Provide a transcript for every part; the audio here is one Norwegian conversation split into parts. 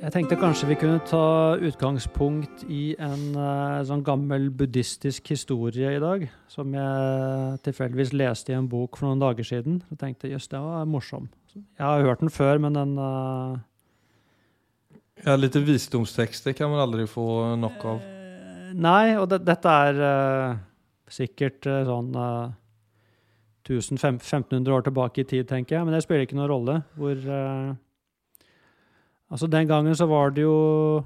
Jeg tenkte kanskje vi kunne ta utgangspunkt i en uh, sånn gammel buddhistisk historie i dag, som jeg tilfeldigvis leste i en bok for noen dager siden. Jeg tenkte jøss, den var morsom. Jeg har hørt den før, men den uh... Ja, litt visdomstekster kan man aldri få nok av. Uh, Nei, og det, dette er sikkert sånn uh, 1500 år tilbake i tid, tenker jeg, men det spiller ikke noen rolle hvor Altså, den gangen så var det jo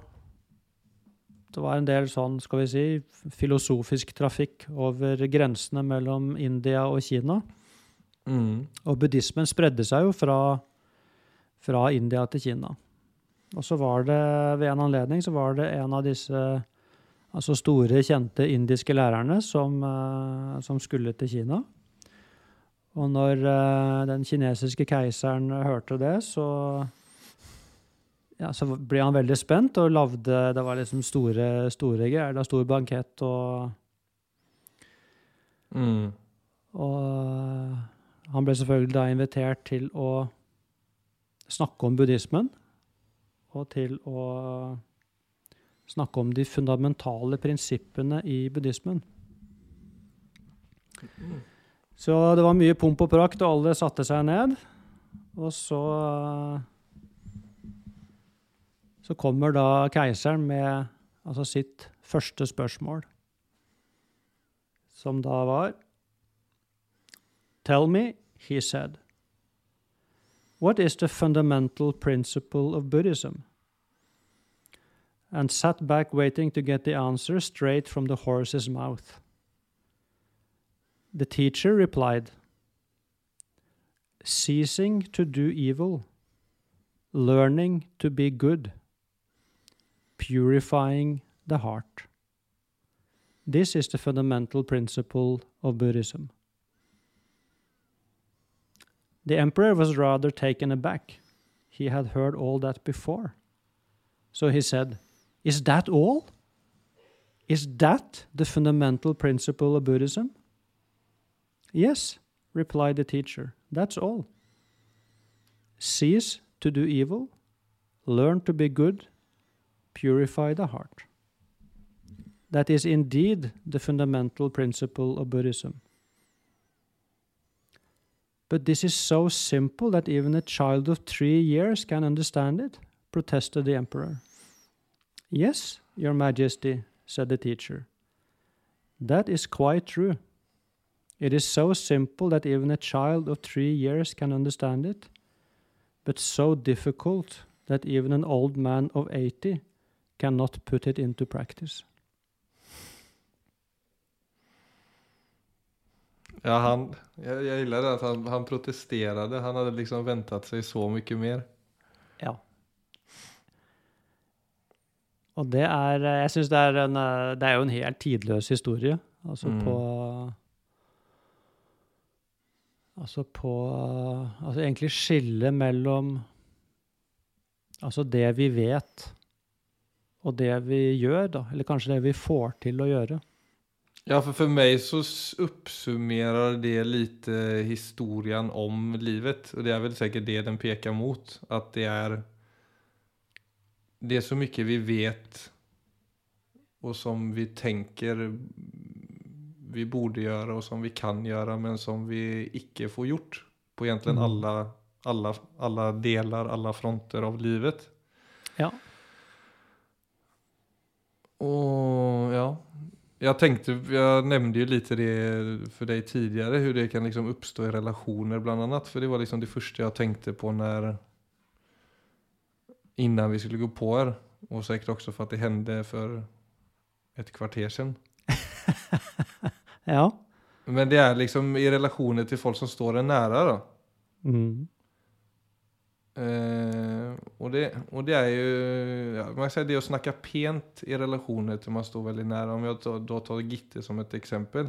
Det var en del sånn, skal vi si, filosofisk trafikk over grensene mellom India og Kina. Mm. Og buddhismen spredde seg jo fra, fra India til Kina. Og så var det, ved en anledning, så var det en av disse altså store, kjente indiske lærerne som, eh, som skulle til Kina. Og når eh, den kinesiske keiseren hørte det, så ja, så ble han veldig spent og lagde Det var liksom store, store greier. Det var stor bankett og Mm. Og han ble selvfølgelig da invitert til å snakke om buddhismen, og til å snakke om de fundamentale prinsippene i buddhismen. Så det var mye pomp og prakt, og alle satte seg ned. Og så Så kommer da keiseren med altså sitt første spørsmål, som da var Tell me, he said, what is the fundamental principle of Buddhism? And sat back waiting to get the answer straight from the horse's mouth. The teacher replied, Ceasing to do evil, learning to be good, purifying the heart. This is the fundamental principle of Buddhism. The emperor was rather taken aback. He had heard all that before. So he said, Is that all? Is that the fundamental principle of Buddhism? Yes, replied the teacher, that's all. Cease to do evil, learn to be good, purify the heart. That is indeed the fundamental principle of Buddhism. But this is so simple that even a child of three years can understand it, protested the emperor. Yes, your majesty, said the teacher. That is quite true. It is so simple that even a child of three years can understand it, but so difficult that even an old man of 80 cannot put it into practice. Ja, han, jag, jag gillade att han, han protesterade. Han hade liksom väntat sig så mycket mer. Ja. Og det er Jeg syns det er en eh, Det er jo en helt tidløs historie. Altså Mm. på Altså på Altså egentlig skille mellom Altså det vi vet, og det vi gjør, da. Eller kanskje det vi får til å gjøre. Ja, for for meg så oppsummerer det litt historien om livet. Og det er vel sikkert det den peker mot. At det er det er så mye vi vet og som vi tenker vi borde gjøre, og som vi kan gjøre, men som vi ikke får gjort på egentlig alle, alle, alle deler, alle fronter av livet. Ja. Och ja, jag tänkte, jag nämnde ju lite det för dig tidigare, hur det kan liksom uppstå i relationer bland annat. För det var liksom det första jag tänkte på när, innan vi skulle gå på er. Och säkert också för att det hände för ett kvarter sedan. Ja. Men det är liksom i relationer till folk som står en nära då. Mm. Eh, och, det, och det är ju, ja, man kan det å att snacka pent i relationer till man står väldigt nära. Om jag tar, då tar Gitte som ett exempel.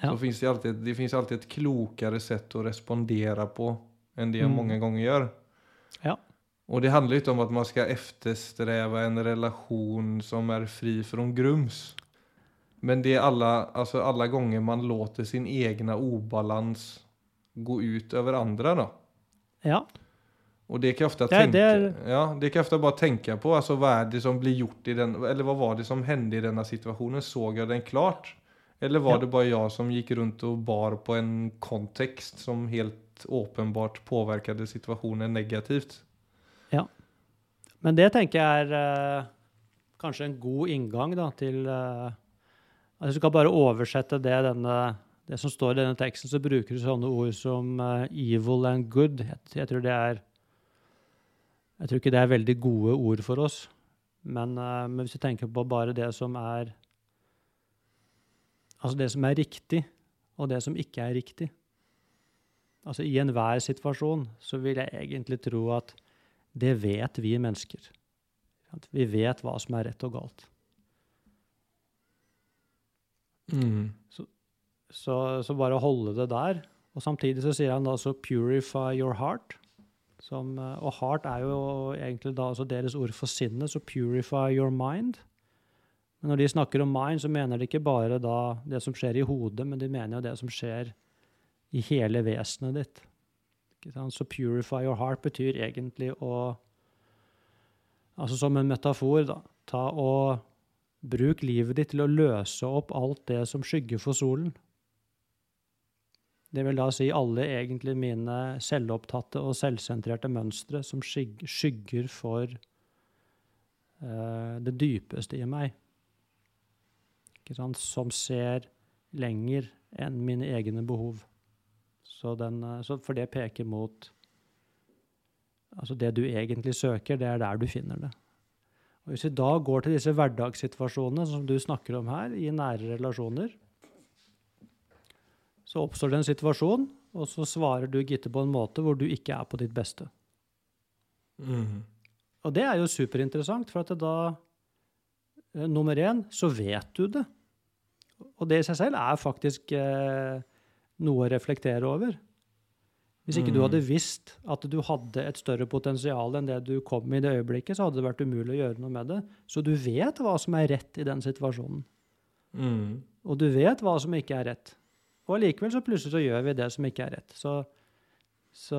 Ja. Så finns det, alltid, det finns alltid ett klokare sätt att respondera på än det jag Mm. många gånger gör. Ja. Och det handlar ju inte om att man ska eftersträva en relation som är fri från grums. Men det är alla, alltså alla gånger man låter sin egna obalans gå ut över andra då. Ja. Och det kan jag ofta Det- tänka, det är- ja, det kan ofta bara tänka på, alltså vad är det som blir gjort i den, eller vad var det som hände i denna situationen? Såg jag den klart? Eller var Ja. det bara jag som gick runt och bar på en kontext som helt åpenbart påverkade situationen negativt? Ja. Men det tenker jeg er eh, kanskje en god inngang da, til eh, altså Hvis du kan bare oversette det, denne, det som står i denne teksten, så bruker du sånne ord som eh, evil and good. Jeg, jeg tror det er Jeg tror ikke det er veldig gode ord for oss. Men, eh, men hvis du tenker på bare det som er Altså det som er riktig, og det som ikke er riktig. Altså I enhver situasjon så vil jeg egentlig tro at det vet vi mennesker. At Vi vet hva som er rett og galt. Så, så bare holde det der. Og samtidig så sier han da så 'purify your heart'. Som, eh, og heart er jo egentlig da altså deres ord for sinnet, så 'purify your mind'. Men når de snakker om mind, så mener de ikke bare da det som skjer i hodet, men de mener jo det som skjer i hele vesenet ditt. Så 'purify your heart' betyr egentlig å Altså som en metafor, da. Ta og bruk livet ditt til å løse opp alt det som skygger for solen. Det vil da si alle egentlig mine selvopptatte og selvsentrerte mønstre som skygger for eh, det dypeste i meg. Som ser lenger enn mine egne behov. Så, den, eh, så for det peker mot Altså det du egentlig søker, det er der du finner det. Og Hvis vi da går til disse hverdagssituasjonene som du snakker om her, i nære relasjoner, så oppstår det en situasjon, og så svarer du Gitte på en måte hvor du ikke er på ditt beste. Mm. Og det er jo superinteressant, for at da eh, Nummer én, så vet du det. Og det i seg selv er faktisk eh, noe å reflektere over. Hvis ikke du Mm. hadde visst at du hadde et større potensial enn det du kom med i det øyeblikket, så hadde det vært umulig å gjøre noe med det. Så du vet hva som er rett i den situasjonen. Mm. Og du vet hva som ikke er rett. Og allikevel så plutselig så gjør vi det som ikke er rett. Så, så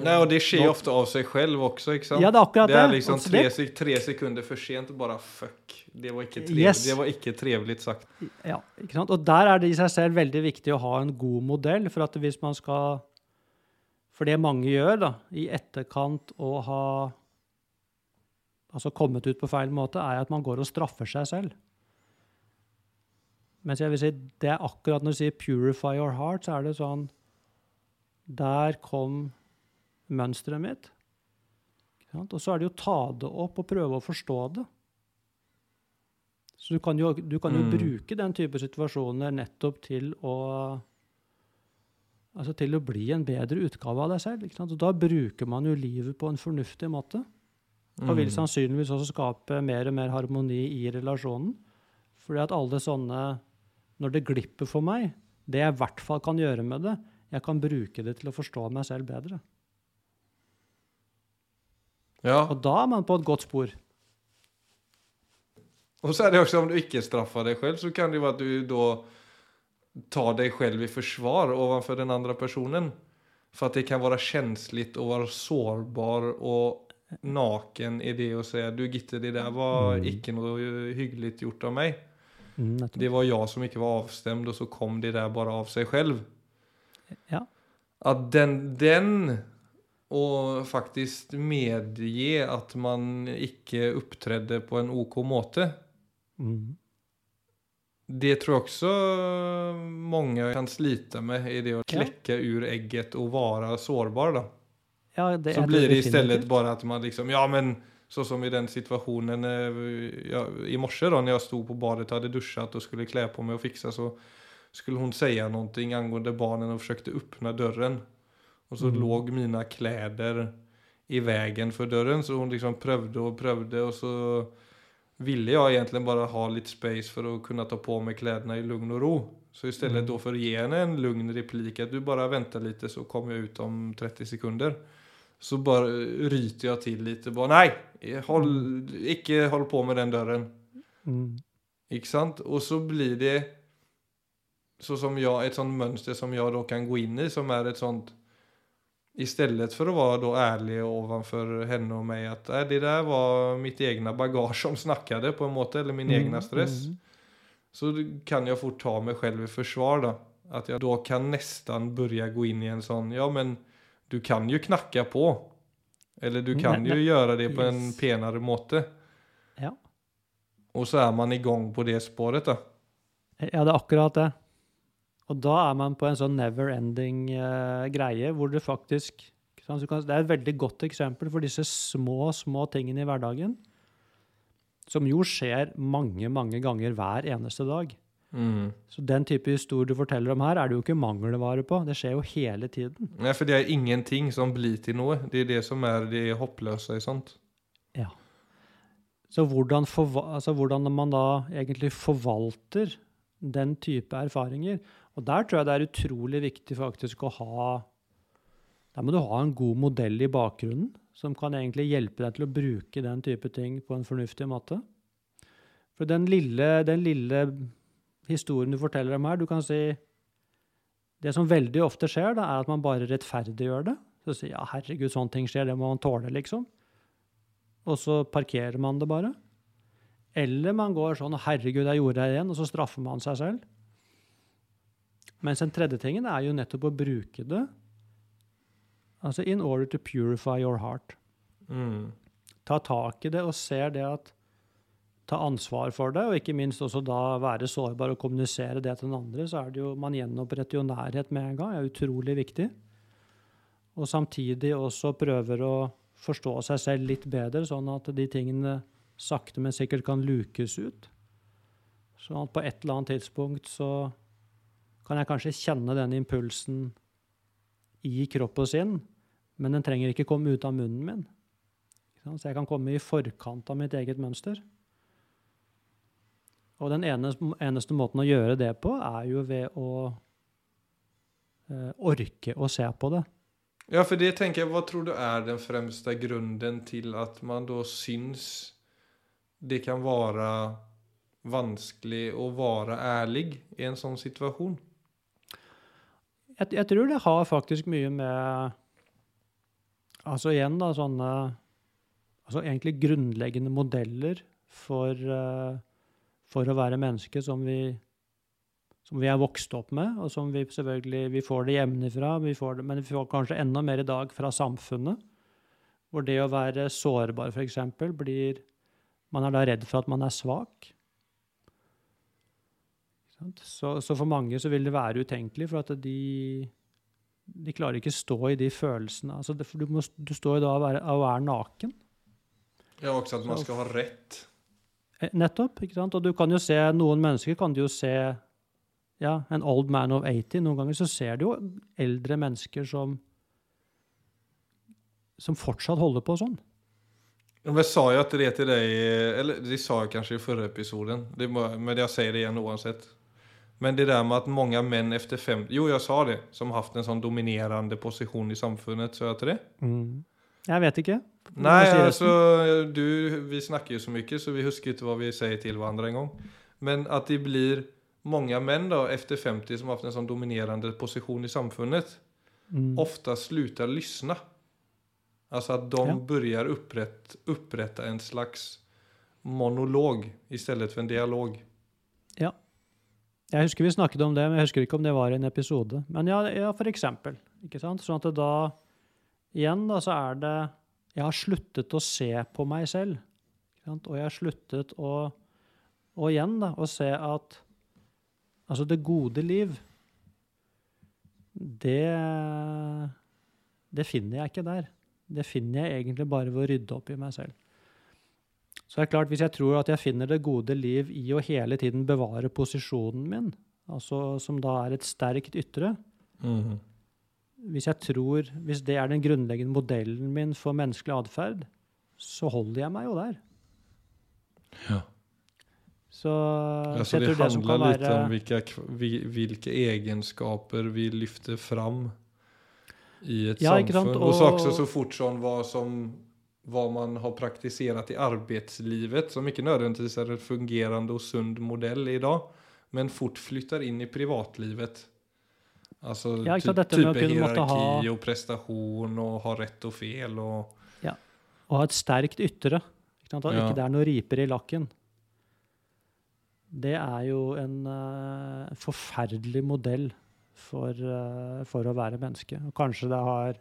Nei, og det skjer ofta av seg selv også, ikke sant? Ja, det er akkurat det det. er liksom tre, tre sekunder for sent, og bare fuck. Det var ikke trevelig, Yes. det var ikke trevligt sagt. Ja, ikke sant? Og der er det i seg selv veldig viktig å ha en god modell, for at hvis man skal For det mange gjør, da, i etterkant å ha altså kommet ut på feil måte, er at man går og straffer seg selv. Mens jeg vil si, det er akkurat når du sier 'purify your heart', så er det sånn Der kom mønsteret mitt. Og så er det jo ta det opp og prøve å forstå det. Så du kan jo, du kan jo Mm. bruke den type situasjoner nettopp til å Altså til å bli en bedre utgave av deg selv. Og da bruker man jo livet på en fornuftig måte. Og vil Mm. sannsynligvis også skape mer og mer harmoni i relasjonen. Fordi at alle sånne Når det glipper for meg, det jeg i hvert fall kan gjøre med det, jeg kan bruke det til å forstå meg selv bedre. Ja, Og da er man på et godt spor. og så er det også om du ikke straffer deg selv, så kan det jo være at du da tar deg selv i forsvar overfor den andre personen. For at det kan være kjenslig å være sårbar og naken i det å si du Gitte, det der var Mm. ikke noe hyggelig gjort av meg. Mm. Det var jeg som ikke var avstemt, og så kom det der bare av seg selv. Ja. At den, den og faktisk medge at man ikke opptredde på en OK måte, Mm. det tror jeg også mange kan slite med i det å Ja. ur egget og være sårbar. Da. Ja, det Så blir det i stedet bare at man liksom, ja men så som i den situationen eh, ja, i morse då när jag stod på badet hade duschat och skulle klä på mig och fixa så skulle hon säga någonting angående barnen och försökte öppna dörren. Och så Mm. låg mina kläder i vägen för dörren så hon liksom prövde och prövde och så ville jag egentligen bara ha lite space för att kunna ta på mig kläderna i lugn och ro. Så istället Mm. då för att ge henne en lugn replik att du bara väntar lite så kommer jag ut om 30 sekunder. Så bare ryter jag till lite. Bara, nej, håll, ikke håll på med den dörren. Mm. Ikke sant? Og så blir det så som jeg, et sånt mønster som jeg da kan gå inn i som er et sånt I stedet for å være da ærlig overfor henne og meg at äh, det der var mitt egne bagage som snakket, på en måte, eller min egen stress. mm. Så kan jeg fort ta meg selv i forsvar. da. At jeg da kan nesten begynne å gå inn i en sånn ja men du kan jo knakke på. Eller du kan jo gjøre det på en Yes. penare måte. Ja. Og så er man i gang på det spåret da. Ja, det er akkurat det. Og da er man på en sånn never-ending uh, greie, hvor du faktisk kan- Det er et veldig godt eksempel for disse små, små tingene i hverdagen. Som jo skjer mange, mange ganger hver eneste dag. Mm. Så den type historie du forteller om her, er det jo ikke mangelvare på. Det skjer jo hele tiden. Ja, for det er ingenting som blir til noe. Det er det som er det håpløse. i sånt. Ja. Så hvordan, altså hvordan man da egentlig forvalter den type erfaringer. Og der tror jeg det er utrolig viktig faktisk å ha Der må du ha en god modell i bakgrunnen som kan egentlig hjelpe deg til å bruke den type ting på en fornuftig måte. For den lille, den lille historien du forteller om her, du kan si Det som veldig ofte skjer, da, er at man bare rettferdiggjør det. Så sier ja, herregud, sånne ting skjer, det må man tåle, liksom og så parkerer man det bare. Eller man går sånn 'herregud, jeg gjorde det igjen', og så straffer man seg selv. Mens den tredje tingen er jo nettopp å bruke det altså in order to purify your heart. Mm. Ta tak i det og ser det at Ta ansvar for det, og ikke minst også da være sårbar og kommunisere det til den andre. Så er det jo Man gjenoppretter jo nærhet med en gang. Er utrolig viktig. Og samtidig også prøver å forstå seg selv litt bedre, sånn at de tingene sakte, men sikkert kan lukes ut. Sånn at på et eller annet tidspunkt så kan jeg kanskje kjenne den impulsen i kropp og sinn, men den trenger ikke komme ut av munnen min. Så jeg kan komme i forkant av mitt eget mønster. Og den eneste, eneste måten å gjøre det på, er jo ved å eh, orke å se på det. Ja, for det tenker jeg, hva tror du er den fremste grunnen til at man da syns det kan være vanskelig å være ærlig i en sånn situasjon? Jeg, jeg tror det har faktisk mye med Altså igjen, da, sånne Altså egentlig grunnleggende modeller for, eh, for å være menneske som vi som vi er vokst opp med, og som vi selvfølgelig vi får det hjemmefra, vi men vi får kanskje enda mer i dag fra samfunnet. Hvor det å være sårbar, f.eks., blir Man er da redd for at man er svak. Så, så for mange så vil det være utenkelig, for at de de klarer ikke stå i de følelsene. Altså du, må, du står jo da og være, og er naken. Ja, også at man skal ha rätt. Eh, Nettopp. ikke sant? Og du kan jo se noen mennesker kan du jo se ja, en old man of 80. Noen ganger så ser du jo eldre mennesker som som fortsatt holder på sånn. Men sa jo at det til deg eller de sa jo kanskje i forrige episoden, det, men jeg sier det igjen uansett. Men det der med at mange menn efter fem, jo jeg sa det, som har haft en sånn dominerende posisjon i samfunnet, sa jeg til det? Jeg vet ikke. Nej, altså, du, vi snakker jo så mye, så vi husker ikke hva vi sier til hverandre en gång. Men at det blir mange menn da, etter 50 som har haft en sånn dominerende posisjon i samfunnet, Mm. slutter å lysne. Altså at de Ja. börjar opprette, opprette en slags monolog istället for en dialog. Ja. Jeg husker vi snakket om det, men jeg husker ikke om det var en episode. Men ja, ja for eksempel. Ikke sant? Sånn at det da Igjen, da, så er det Jeg har sluttet å se på meg selv. Og jeg har sluttet å Og igjen, da, å se at Altså, det gode liv, det Det finner jeg ikke der. Det finner jeg egentlig bare ved å rydde opp i meg selv. Så det er klart, hvis jeg tror at jeg finner det gode liv i å hele tiden bevare posisjonen min, altså som da er et sterkt ytre, hvis jeg tror, hvis det er den grunnleggende modellen min for menneskelig atferd, så holder jeg meg jo der. Ja. Så, ja, så det det lite være om vilka, kv- vi- hvilke egenskaper vi lyfter fram i et Ja, samfunn. Og, og så også så fort sånn hva som hva man har praktisert i arbeidslivet, som ikke nødvendigvis er en fungerende og sund modell i dag, men fort flytter inn i privatlivet. Altså Ja, ty type hierarki ha- og prestasjon og ha rett og fel og Å ha et sterkt ytre. Ikke sant? At Ja. ikke det er noe riper i lakken. Det er jo en uh, forferdelig modell for, uh, for å være menneske. Og kanskje det har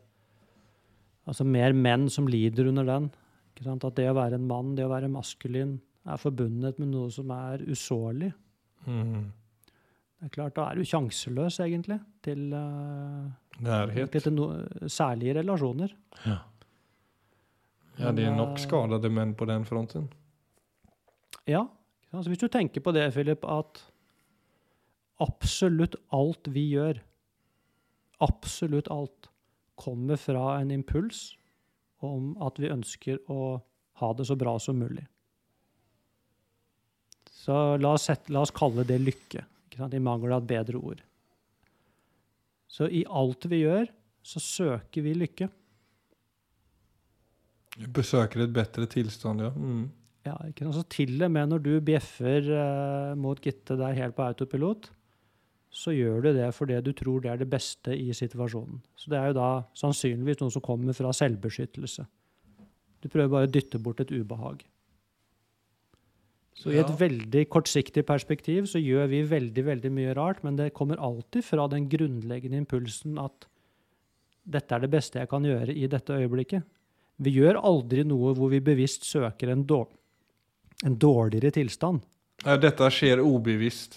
altså mer menn som lider under den. Ikke sant? At det å være en mann, det å være maskulin, er forbundet med noe som er usårlig. mm. Det er klart, Da er du sjanseløs, egentlig, til, eh, til, til no, særlige relasjoner. Ja. ja, de er nok eh, skadede menn på den fronten. Ja. Altså hvis du tenker på det, Philip, at absolutt alt vi gjør, absolutt alt, kommer fra en impuls om at vi ønsker å ha det så bra som mulig. Så la oss, sette, la oss kalle det lykke? I mangel av et bedre ord. Så i alt vi gjør, så søker vi lykke. Besøker et bedre tilstand, ja. Mm. Ja, ikke sant? Så til og med når du bjeffer eh, mot Gitte der helt på autopilot, så gjør du det fordi du tror det er det beste i situasjonen. Så det er jo da sannsynligvis noe som kommer fra selvbeskyttelse. Du prøver bare å dytte bort et ubehag. Så i et Ja. veldig kortsiktig perspektiv så gjør vi veldig, veldig mye rart, men det kommer alltid fra den grunnleggende impulsen at dette er det beste jeg kan gjøre i dette øyeblikket. Vi gjør aldri noe hvor vi bevisst søker en, dår en dårligere tilstand. Ja, dette skjer ubevisst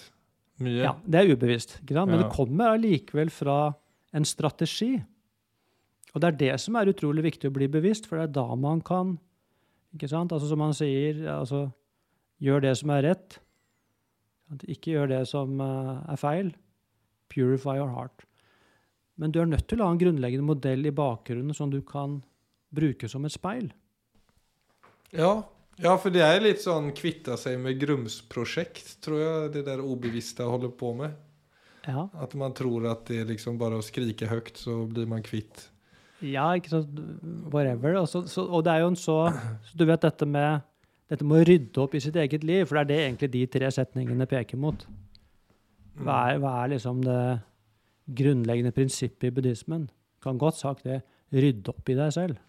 mye. Ja, Det er ubevisst, ikke sant? men Ja. det kommer allikevel fra en strategi. Og det er det som er utrolig viktig å bli bevisst, for det er da man kan ikke sant? Altså Som man sier, altså gjør det som er rett. Ikke gjør det som eh, er feil. Purify your heart. Men du er nødt til å ha en grunnleggende modell i bakgrunnen som du kan bruke som et speil. Ja. ja, for det er litt sånn kvitte seg med grumsprosjekt, tror jeg det der ubevisste holder på med. Ja, At man tror at det er liksom bare å skrike høyt, så blir man kvitt. Ja, ikke sant, whatever. Og, så, og det er jo en så, så Du vet dette med, dette med å rydde opp i sitt eget liv, for det er det egentlig de tre setningene peker mot. Hva er, hva er liksom det grunnleggende prinsippet i buddhismen? Kan godt sagt det rydde opp i deg selv.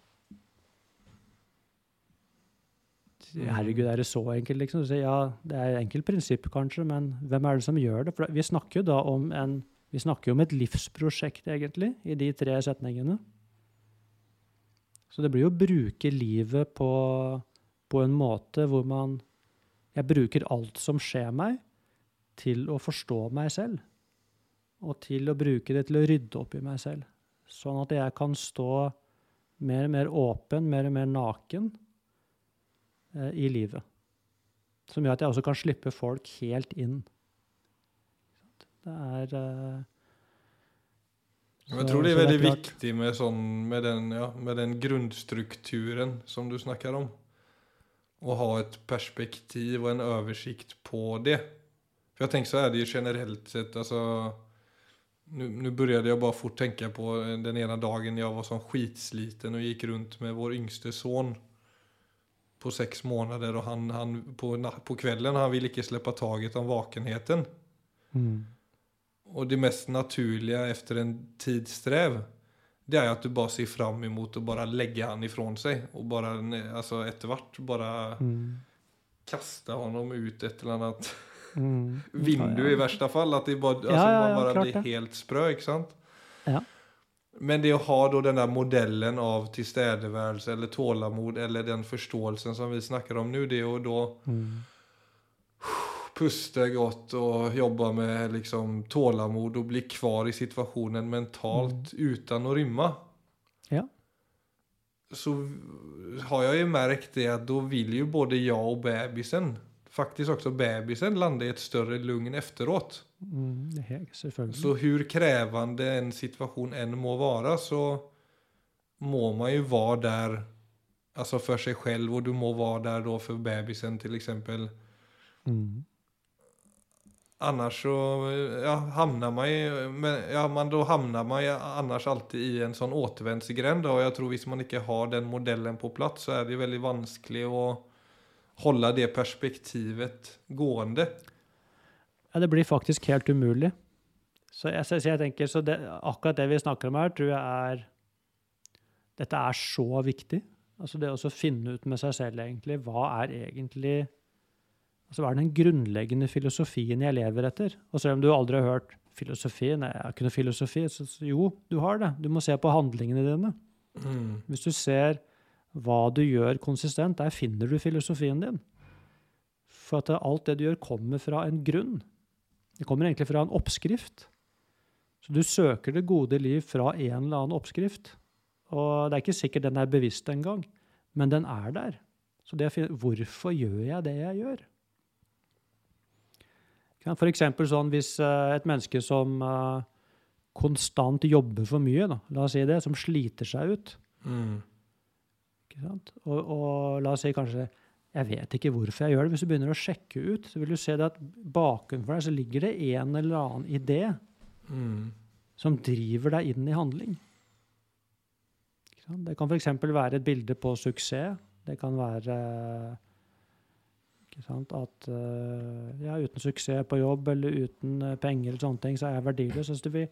Herregud, er det så enkelt, liksom? Ja, det er et enkelt prinsipp, kanskje, men hvem er det som gjør det? For vi snakker jo da om en om et livsprosjekt, egentlig, i de tre setningene. Så det blir jo å bruke livet på, på en måte hvor man Jeg bruker alt som skjer meg, til å forstå meg selv. Og til å bruke det til å rydde opp i meg selv. Sånn at jeg kan stå mer og mer åpen, mer og mer naken eh, i livet. Som gjør at jeg også kan slippe folk helt inn. Det er eh, jeg tror det er veldig viktig med, sånn, med, den, ja, med den grunnstrukturen som du snakker om. Å ha et perspektiv og en oversikt på det. For jeg tenker så er det jo generelt sett altså, nu, nu började jag bara fort tänka på den ena dagen jag var sånn skitsliten och gick runt med vår yngste son på sex månader och han, han på, på kvällen han ville ikke släppa taget om vakenheten. mm. Og det mest naturlige efter en tidsstrev det er at du bare ser fram imot å bare legge han ifrån seg. Og bare, altså etter hvert bare Mm. kaste ham ut et eller annet Mm. vindu Ja, ja. i verste fall. At det bare, altså, Ja, ja, bare blir det. helt sprø, ikke sant? Ja. Men det å ha då den der modellen av tilstedeværelse eller tålamod eller den forståelsen som vi snakker om nå, det å da Mm. Puste godt og jobbe med liksom tålamod og bli kvar i situasjonen mentalt uten å rømme, Ja. Så har jeg jo merket det at da vil jo både jeg og babyen, faktisk også babyen, lande i et større lugn efteråt. Mm. Så hvor krevende en situasjon enn må være, så må man jo være der altså for seg selv, og du må være der da for babyen, eksempel. Mm. Annars så ja, hamnar man men, ja, man, då hamnar man ju alltid i en sånn återvändsgränd. Og jeg tror hvis man ikke har den modellen på plass, så er det veldig vanskelig å holde det perspektivet gående. Ja, det blir faktisk helt umulig. Så jeg, så jeg tenker, så det, akkurat det vi snakker om her, tror jeg er Dette er så viktig. Altså det å finne ut med seg selv, egentlig, hva er egentlig altså Hva er den grunnleggende filosofien jeg lever etter? Og selv om du aldri har hørt filosofi Nei, jeg har ikke noe filosofi. Så, jo, du har det. Du må se på handlingene dine. Mm. Hvis du ser hva du gjør konsistent, der finner du filosofien din. For at alt det du gjør, kommer fra en grunn. Det kommer egentlig fra en oppskrift. Så du søker det gode liv fra en eller annen oppskrift. Og det er ikke sikkert den er bevisst engang, men den er der. Så det, hvorfor gjør jeg det jeg gjør? For eksempel sånn hvis eh, et menneske som eh, konstant jobber for mye, da, la oss si det, som sliter seg ut Mm. ikke sant? Og, og la oss si kanskje Jeg vet ikke hvorfor jeg gjør det. Hvis du begynner å sjekke ut, så vil du se at bakenfor deg så ligger det en eller annen idé Mm. som driver deg inn i handling. Ikke sant? Det kan f.eks. være et bilde på suksess. Det kan være sant, at eh, ja, uten suksess på jobb eller uten eh, penger eller sånne ting, så er jeg verdiløs. Altså, vi,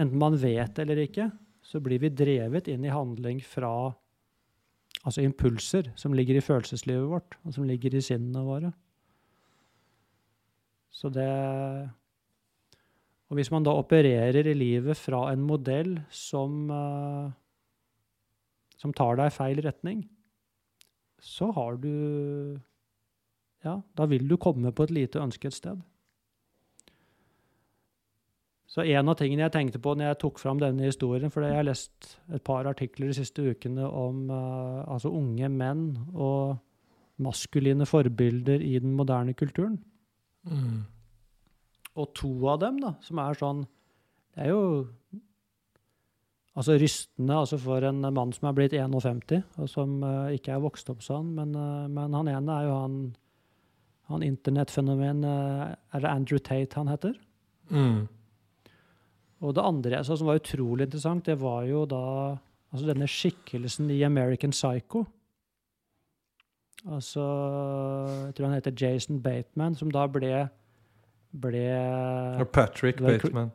enten man vet eller ikke, så blir vi drevet inn i handling fra altså impulser som ligger i følelseslivet vårt, og som ligger i sinnene våre. Så det Og hvis man da opererer i livet fra en modell som eh, som tar deg i feil retning, så har du Ja, da vil du komme på et lite ønsket sted. Så en av tingene jeg tenkte på når jeg tok fram denne historien, for jeg har lest et par artikler de siste ukene om uh, altså unge menn og maskuline forbilder i den moderne kulturen. Mm. Og to av dem, da, som er sånn Det er jo altså rystende altså for en mann som er blitt 51, og som uh, ikke er vokst opp sånn. Men, uh, men han ene er jo han, han internettfenomen uh, Er det Andrew Tate han heter? Mm. Og det andre jeg sa som var utrolig interessant, det var jo da altså denne skikkelsen i American Psycho. Altså Jeg tror han heter Jason Bateman, som da ble ble Patrick Bateman.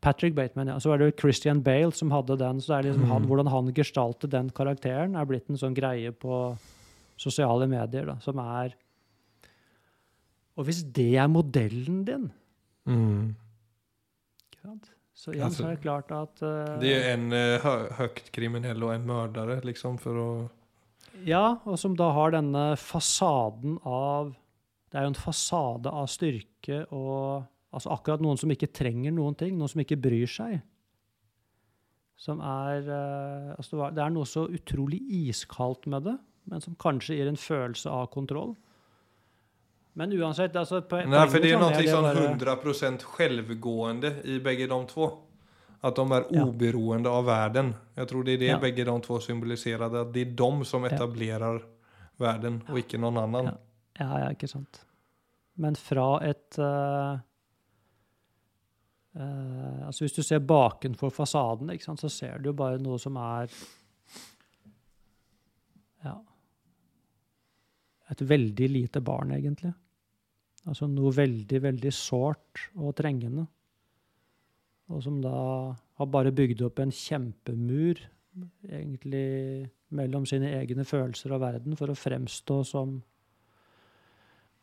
Patrick Bateman, ja. Så var det Christian Bale som hadde den. Så det er liksom han, Mm. hvordan han gestalte den karakteren, er blitt en sånn greie på sosiale medier, da, som er Og hvis det er modellen din, Mm. så igjen Altså, så er det klart at uh, Det er en uh, høyt kriminell og en mördare liksom for å Ja, og som da har denne fasaden av Det er jo en fasade av styrke og Altså akkurat noen som ikke trenger noen ting, noen som ikke bryr seg. Som er eh, altså det er noe så utrolig iskaldt med det, men som kanskje gir en følelse av kontroll. Men uansett altså, på, Nej, för det er noe sånn som er det bare- 100% självgående i begge de två. At de er uberoende av verden. Jeg tror det er det Ja. begge de två symboliserer. At det er de som Ja. verden, og ikke noen annen. Ja. Ja, ja, ikke sant. Men fra et eh, eh, Altså Hvis du ser bakenfor fasaden, sant, så ser du jo bare noe som er Ja Et veldig lite barn, egentlig. Altså noe veldig, veldig sårt og trengende. Og som da har bare bygd opp en kjempemur, egentlig, mellom sine egne følelser og verden for å fremstå som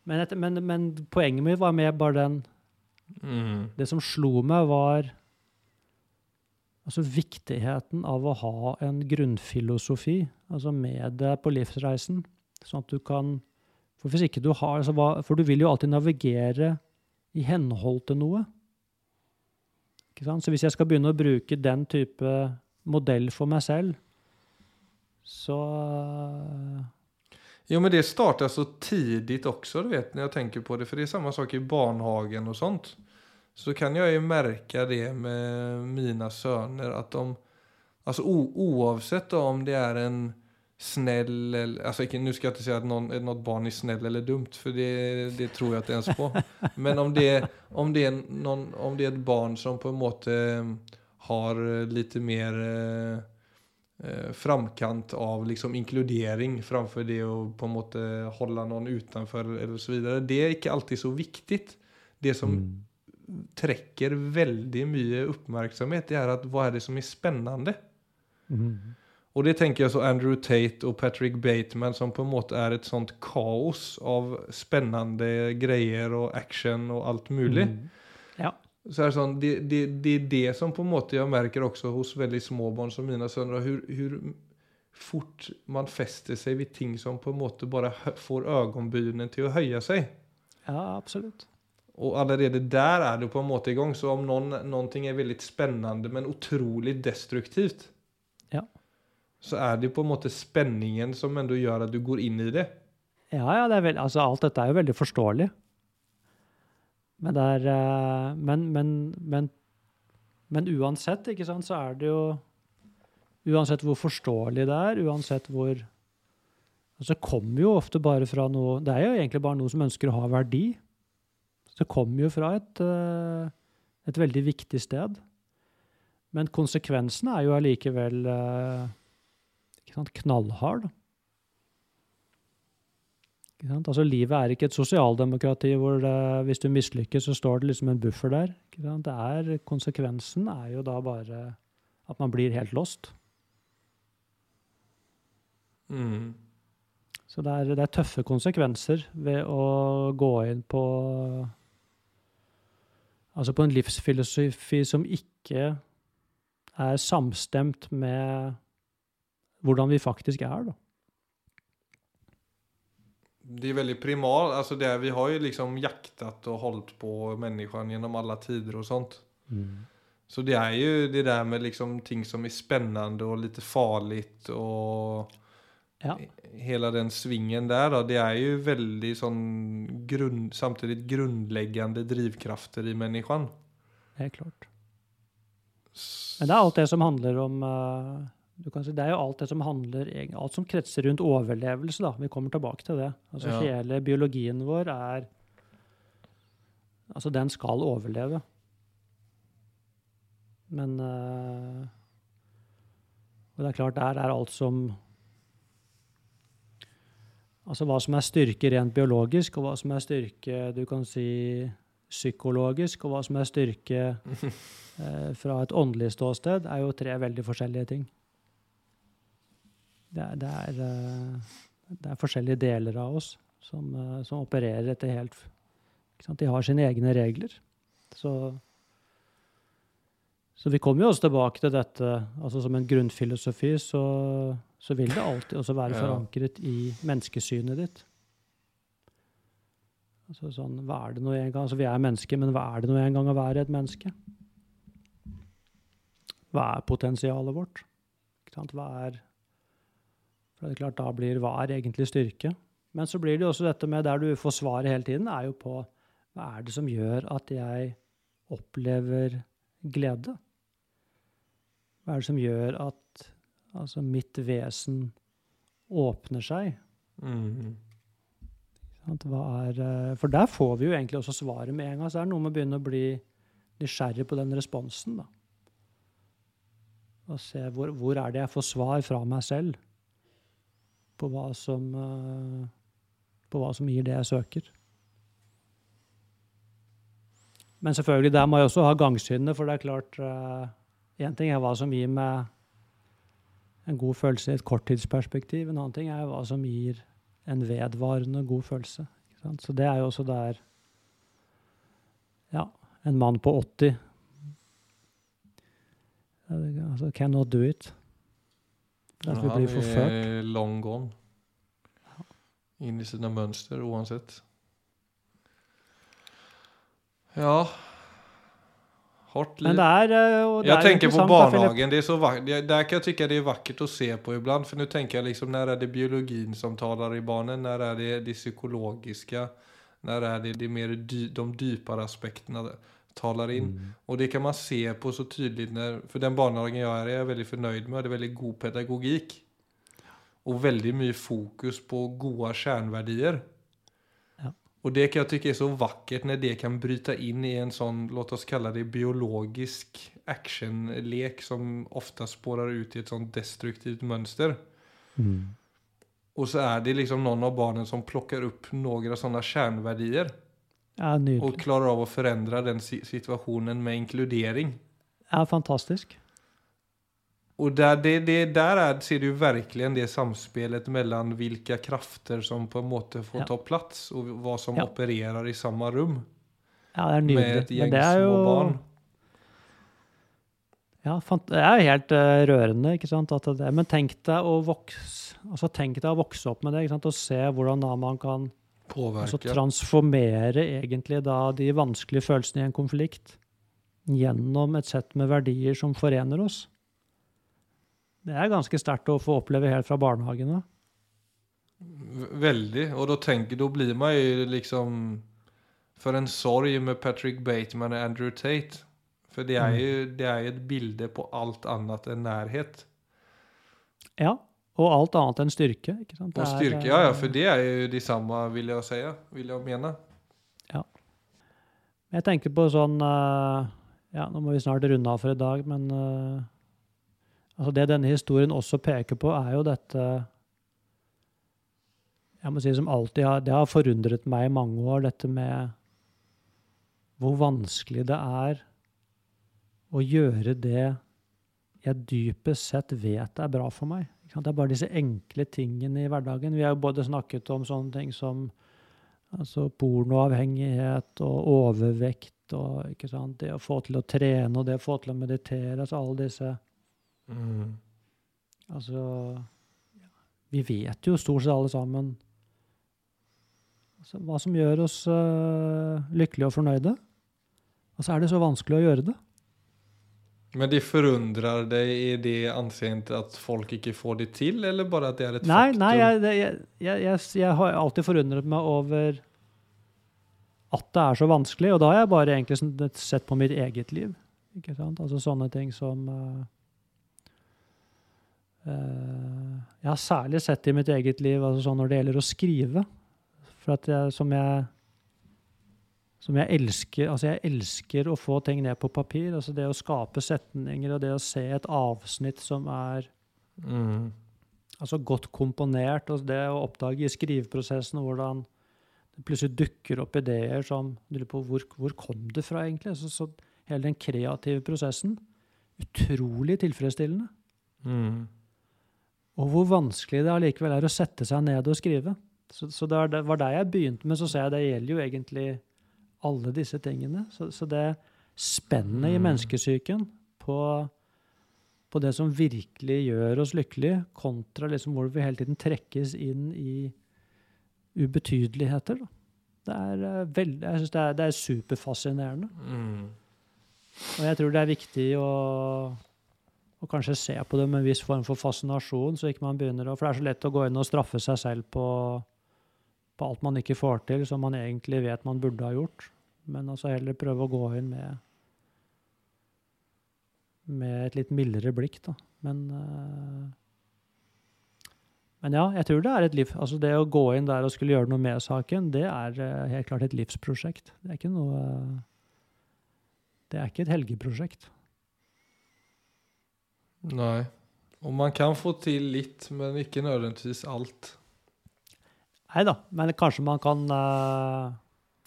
men, et, men, men poenget mitt var mer bare den Mm. Det som slo meg, var altså viktigheten av å ha en grunnfilosofi altså med deg på livsreisen. Sånn at du kan For hvis ikke du har altså, hva, For du vil jo alltid navigere i henhold til noe. Ikke sant? Så hvis jeg skal begynne å bruke den type modell for meg selv, så Jo, men det startar så tidigt också, du vet, när jag tänker på det. För det är samma sak i barnhagen och sånt. Så kan jag ju märka det med mina söner att de, alltså oavsett om det är en snäll, eller, alltså nu ska jag inte säga att någon, något barn är snäll eller dumt, för det, det tror jag inte ens på. Men om det, om, det är någon, om det är ett barn som på en måte har lite mer eh, framkant av liksom inkludering framfor det å på en måte holde noen utenfor eller så videre. Det er ikke alltid så viktig. Det som, trekker veldig mye oppmerksomhet, det er at hva er det som er spennende? Mm. Og det tenker jeg så Andrew Tate og Patrick Bateman, som på en måte er et sånt kaos av spennende greier og action og alt mulig. Mhm. Så er det, sånn, det, det, det er det som på en måte jeg merker også hos veldig små barn som mine sønner, hvor fort man fester seg ved ting som på en måte bare får øyenbrynene til å høye seg. ja, absolutt. Og allerede der er du på en måte i gang. Så om noen, noe er veldig spennende, men utrolig destruktivt, Ja. så er det på en måte spenningen som ändå gjør at du går inn i det. Ja, ja, det vel, altså alt dette er jo veldig forståelig. Men det er eh, Men, men, men, uansett, ikke sant, så er det jo Uansett hvor forståelig det er, uansett hvor Altså kommer jo ofte bare fra noe Det er jo egentlig bare noe som ønsker å ha verdi. Så det kommer jo fra et, eh, et veldig viktig sted. Men konsekvensene er jo allikevel eh, knallhard. Altså, livet er ikke et sosialdemokrati hvor det, hvis du mislykkes, så står det liksom en buffer der. Det er, konsekvensen er jo da bare at man blir helt lost. Mm. Så det er, det er tøffe konsekvenser ved å gå inn på Altså på en livsfilosofi som ikke er samstemt med hvordan vi faktisk er, da. Det er veldig primal. Alltså det, vi har jo liksom jaktat og holdt på människan gjennom alle tider og sånt. Så det er jo det der med liksom ting som er spennende og litt farlig og Ja. Hele den svingen der, da, det er jo veldig sånn grunn, samtidig grunnleggende drivkrafter i menneskene. Helt klart. Men det er alt det som handler om kan si, Det er jo alt det som handler Alt som kretser rundt overlevelse, da. Vi kommer tilbake til det. Altså Ja. Hele biologien vår er Altså, den skal overleve. Men eh, Og det er klart, der er alt som Altså hva som er styrke rent biologisk, og hva som er styrke du kan si psykologisk, og hva som er styrke eh, fra et åndelig ståsted, er jo tre veldig forskjellige ting. Det det er, eh, det er forskjellige deler av oss som, eh, som opererer etter helt? De har sine egne regler. Så, så vi kommer jo også tilbake til dette altså som en grunnfilosofi, så, så vil det alltid også være forankret i menneskesynet ditt. Altså sånn, hva er det nå en gang? Altså vi er mennesker, men hva er det nå en gang å være et menneske? Hva er potensialet vårt? Hva er For det er klart, da blir hva er egentlig styrke? Men så blir det jo også dette med der du får svaret hele tiden, er jo på hva er det som gjør at jeg opplever glede? Hva er det som gjør at altså, mitt vesen åpner seg? Mm. Er, eh, for der får vi jo egentlig også svaret med en gang. Så er det noe med å begynne å bli nysgjerrig på den responsen. da. Og se hvor, hvor er det jeg får svar fra meg selv på hva som, eh, på hva som gir det jeg søker. Men selvfølgelig, der må jeg også ha gangsynet, for det er klart Én ting er hva som gir meg en god følelse i et korttidsperspektiv. En annen ting er hva som gir en vedvarende god følelse. Så det er jo også der Ja, en mann på 80 altså, Cannot do it. At vi han blir forført. er long gone. Inn i sine mønster uansett. Ja Hardt liv. Men det er eh, det jeg er tänker på barnehagen. Det er så vackert. Det- Där kan jeg tycka det er vackert å se på ibland. For nå tenker jeg liksom, når er det biologien som taler i barnen? Når er det det psykologiske? Når er det, det mer dy, de dypere aspekterna talar in? Mm. Och det kan man se på så tydligt när, för den barnhagen jag är, är jag väldigt förnöjd med. Det är väldigt god pedagogik. Och väldigt mycket fokus på goda kärnvärdier. Ja. Och det kan jag tycka är så vackert när det kan bryta in i en sån, låt oss kalla det biologisk actionlek som ofta spårar ut i ett sånt destruktivt mönster. Mm. Och så är det liksom någon av barnen som plockar upp några sådana kärnvärdier. Ja, nydelig. Og klarer av å forandre den situasjonen med inkludering. Ja, fantastisk. Og der, det, det, der er, ser du virkelig det samspelet mellom hvilke krafter som på en måte får Ja. ta plass, og hva som Ja. opererer i samme rum Ja, det er nydelig. Med et gjeng jo små barn. Ja, det er jo helt uh, rørende, ikke sant? Men tenk deg å vokse, altså tenk deg å vokse opp med det, ikke sant? Og se hvordan da man kan altså, transformere egentlig da de vanskelige følelsene i en konflikt gjennom et sett med verdier som forener oss. Det er ganske sterkt å få oppleve helt fra barnehagen av. Veldig. Og da tenker, da blir man jo liksom For en sorg med Patrick Bateman og Andrew Tate. For det er jo, det er et bilde på alt annet enn nærhet. Ja, og alt annet enn styrke. ikke sant? Og styrke, ja, ja, for det er jo de samme, vil jeg si. Vil jeg mene. Ja. Jeg tenker på sånn eh, Ja, nå må vi snart runde av for i dag, men eh, altså det denne historien også peker på, er jo dette Jeg må si som alltid har, Det har forundret meg i mange år, dette med hvor vanskelig det er å gjøre det jeg dypest sett vet er bra for meg. Det er bare disse enkle tingene i hverdagen. Vi har jo både snakket om sånne ting som Altså pornoavhengighet og overvekt og ikke sant? det å få til å trene og det å få til å meditere. Altså alle disse Altså Vi vet jo stort sett alle sammen altså, hva som gjør oss uh, lykkelige og fornøyde. Og så er det så vanskelig å gjøre det. Men det forundrer deg i det anseendet at folk ikke får det til, eller bare at det er et Nei, faktum? nei jeg, jeg, jeg, jeg, har alltid forundret meg over at det er så vanskelig, og da har jeg bare egentlig sett på mitt eget liv. Ikke sant? Altså sånne ting som uh, eh, Jeg har særlig sett i mitt eget liv altså sånn når det gjelder å skrive. For at jeg, som jeg som jeg elsker Altså, jeg elsker å få ting ned på papir. Altså det å skape setninger og det å se et avsnitt som er Mm. altså godt komponert, og det å oppdage i skriveprosessen hvordan det plutselig dukker opp ideer som du lurer på hvor, hvor kom det fra, egentlig? Så, så hele den kreative prosessen. Utrolig tilfredsstillende. Mm. Og hvor vanskelig det allikevel er å sette seg ned og skrive. Så, så det var der- var der jeg begynte, men så ser jeg det gjelder jo egentlig alle disse tingene. Så, så det spennet i Mm. menneskesyken på, på det som virkelig gjør oss lykkelige, kontra liksom hvor vi hele tiden trekkes inn i ubetydeligheter. Da. Det er eh, veldig, jeg synes det er, det er superfascinerende. Mm. Og jeg tror det er viktig å, å kanskje se på det med en viss form for fascinasjon, så ikke man begynner å For det er så lett å gå inn og straffe seg selv på, på alt man ikke får til, som man egentlig vet man burde ha gjort. Men altså heller prøve å gå inn med med et litt mildere blikk, da. Men eh, men ja, jeg tror det er et liv. Altså det å gå inn der og skulle gjøre noe med saken, det er eh, helt klart et livsprosjekt. Det er ikke noe eh, Det er ikke et helgeprosjekt. Nei. Og man kan få til litt, men ikke nødvendigvis allt. Nei da, men kanskje man kan uh,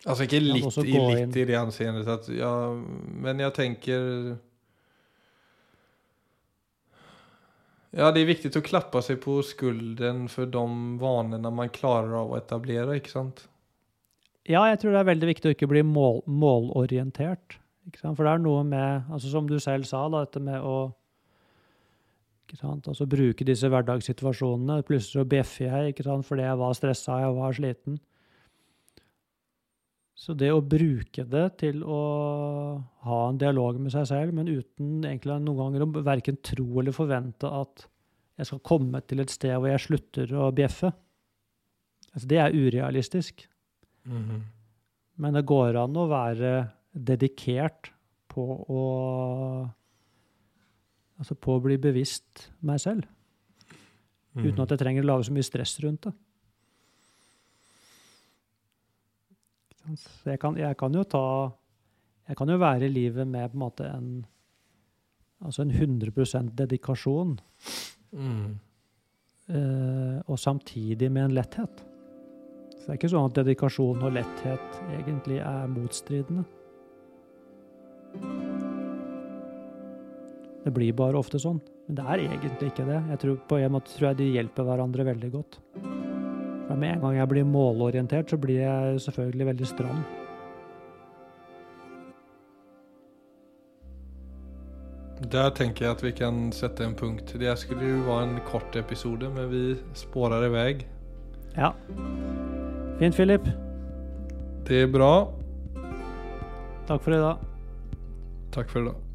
Altså ikke litt i litt i det anseendet at ja, men jeg tenker Ja, det er viktig å klappe seg på skulden for de vanene man klarer av å etablere, ikke sant? Ja, jeg tror det er veldig viktig å ikke bli mål, målorientert. Ikke sant? For det er noe med, altså som du selv sa, da, dette med å Altså bruke disse hverdagssituasjonene. Plutselig så bjeffer jeg ikke sant? fordi jeg var stressa, jeg var sliten. Så det å bruke det til å ha en dialog med seg selv, men uten egentlig noen ganger å verken tro eller forvente at jeg skal komme til et sted hvor jeg slutter å bjeffe, altså det er urealistisk. Men det går an å være dedikert på å Altså på å bli bevisst meg selv, uten at jeg trenger å lage så mye stress rundt det. Så jeg kan, jeg kan jo ta Jeg kan jo være i livet med på en måte en Altså en 100 dedikasjon, Mm. eh, og samtidig med en letthet. Så det er ikke sånn at dedikasjon og letthet egentlig er motstridende. Det blir bare ofte sånn. Men det er egentlig ikke det. Jeg tror, på en måte tror jeg de hjelper hverandre veldig godt. For med en gang jeg blir målorientert, så blir jeg selvfølgelig veldig stram. Der tenker jeg at vi kan sette en punkt. Det skulle jo være en kort episode, men vi spårer i vei. Ja. Fint, Philip. Det er bra. Takk for i dag. Takk for i dag.